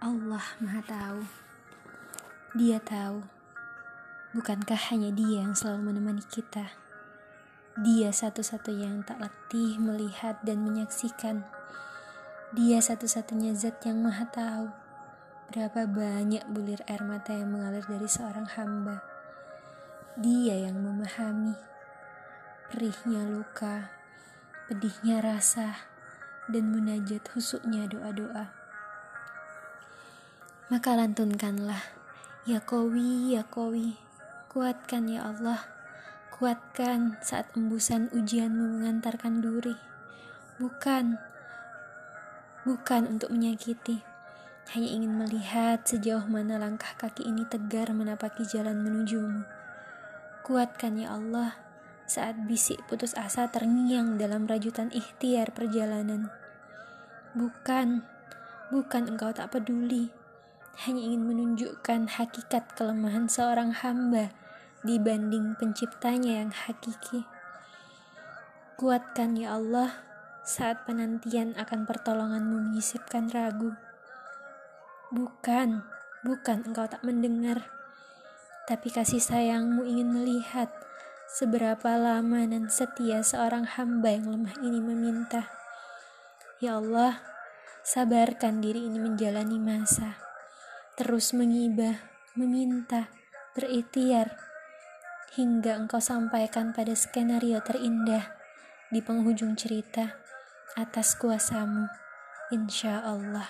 Allah Maha Tahu. Dia tahu, bukankah hanya Dia yang selalu menemani kita? Dia satu-satunya yang tak letih melihat dan menyaksikan. Dia satu-satunya zat yang Maha Tahu berapa banyak bulir air mata yang mengalir dari seorang hamba. Dia yang memahami perihnya luka, pedihnya rasa, dan munajat husuknya doa-doa. Maka lantunkanlah, Ya Kowi, Ya Kowi, kuatkan ya Allah, kuatkan saat embusan ujianmu mengantarkan duri. Bukan, bukan untuk menyakiti, hanya ingin melihat sejauh mana langkah kaki ini tegar menapaki jalan menujumu. Kuatkan ya Allah, saat bisik putus asa terngiang dalam rajutan ikhtiar perjalanan. Bukan, bukan engkau tak peduli, hanya ingin menunjukkan hakikat kelemahan seorang hamba dibanding penciptanya yang hakiki. Kuatkan ya Allah saat penantian akan pertolonganmu menyisipkan ragu. Bukan, bukan engkau tak mendengar, tapi kasih sayangmu ingin melihat seberapa lama dan setia seorang hamba yang lemah ini meminta. Ya Allah, sabarkan diri ini menjalani masa terus mengibah, meminta, berikhtiar, hingga engkau sampaikan pada skenario terindah di penghujung cerita atas kuasamu, insya Allah.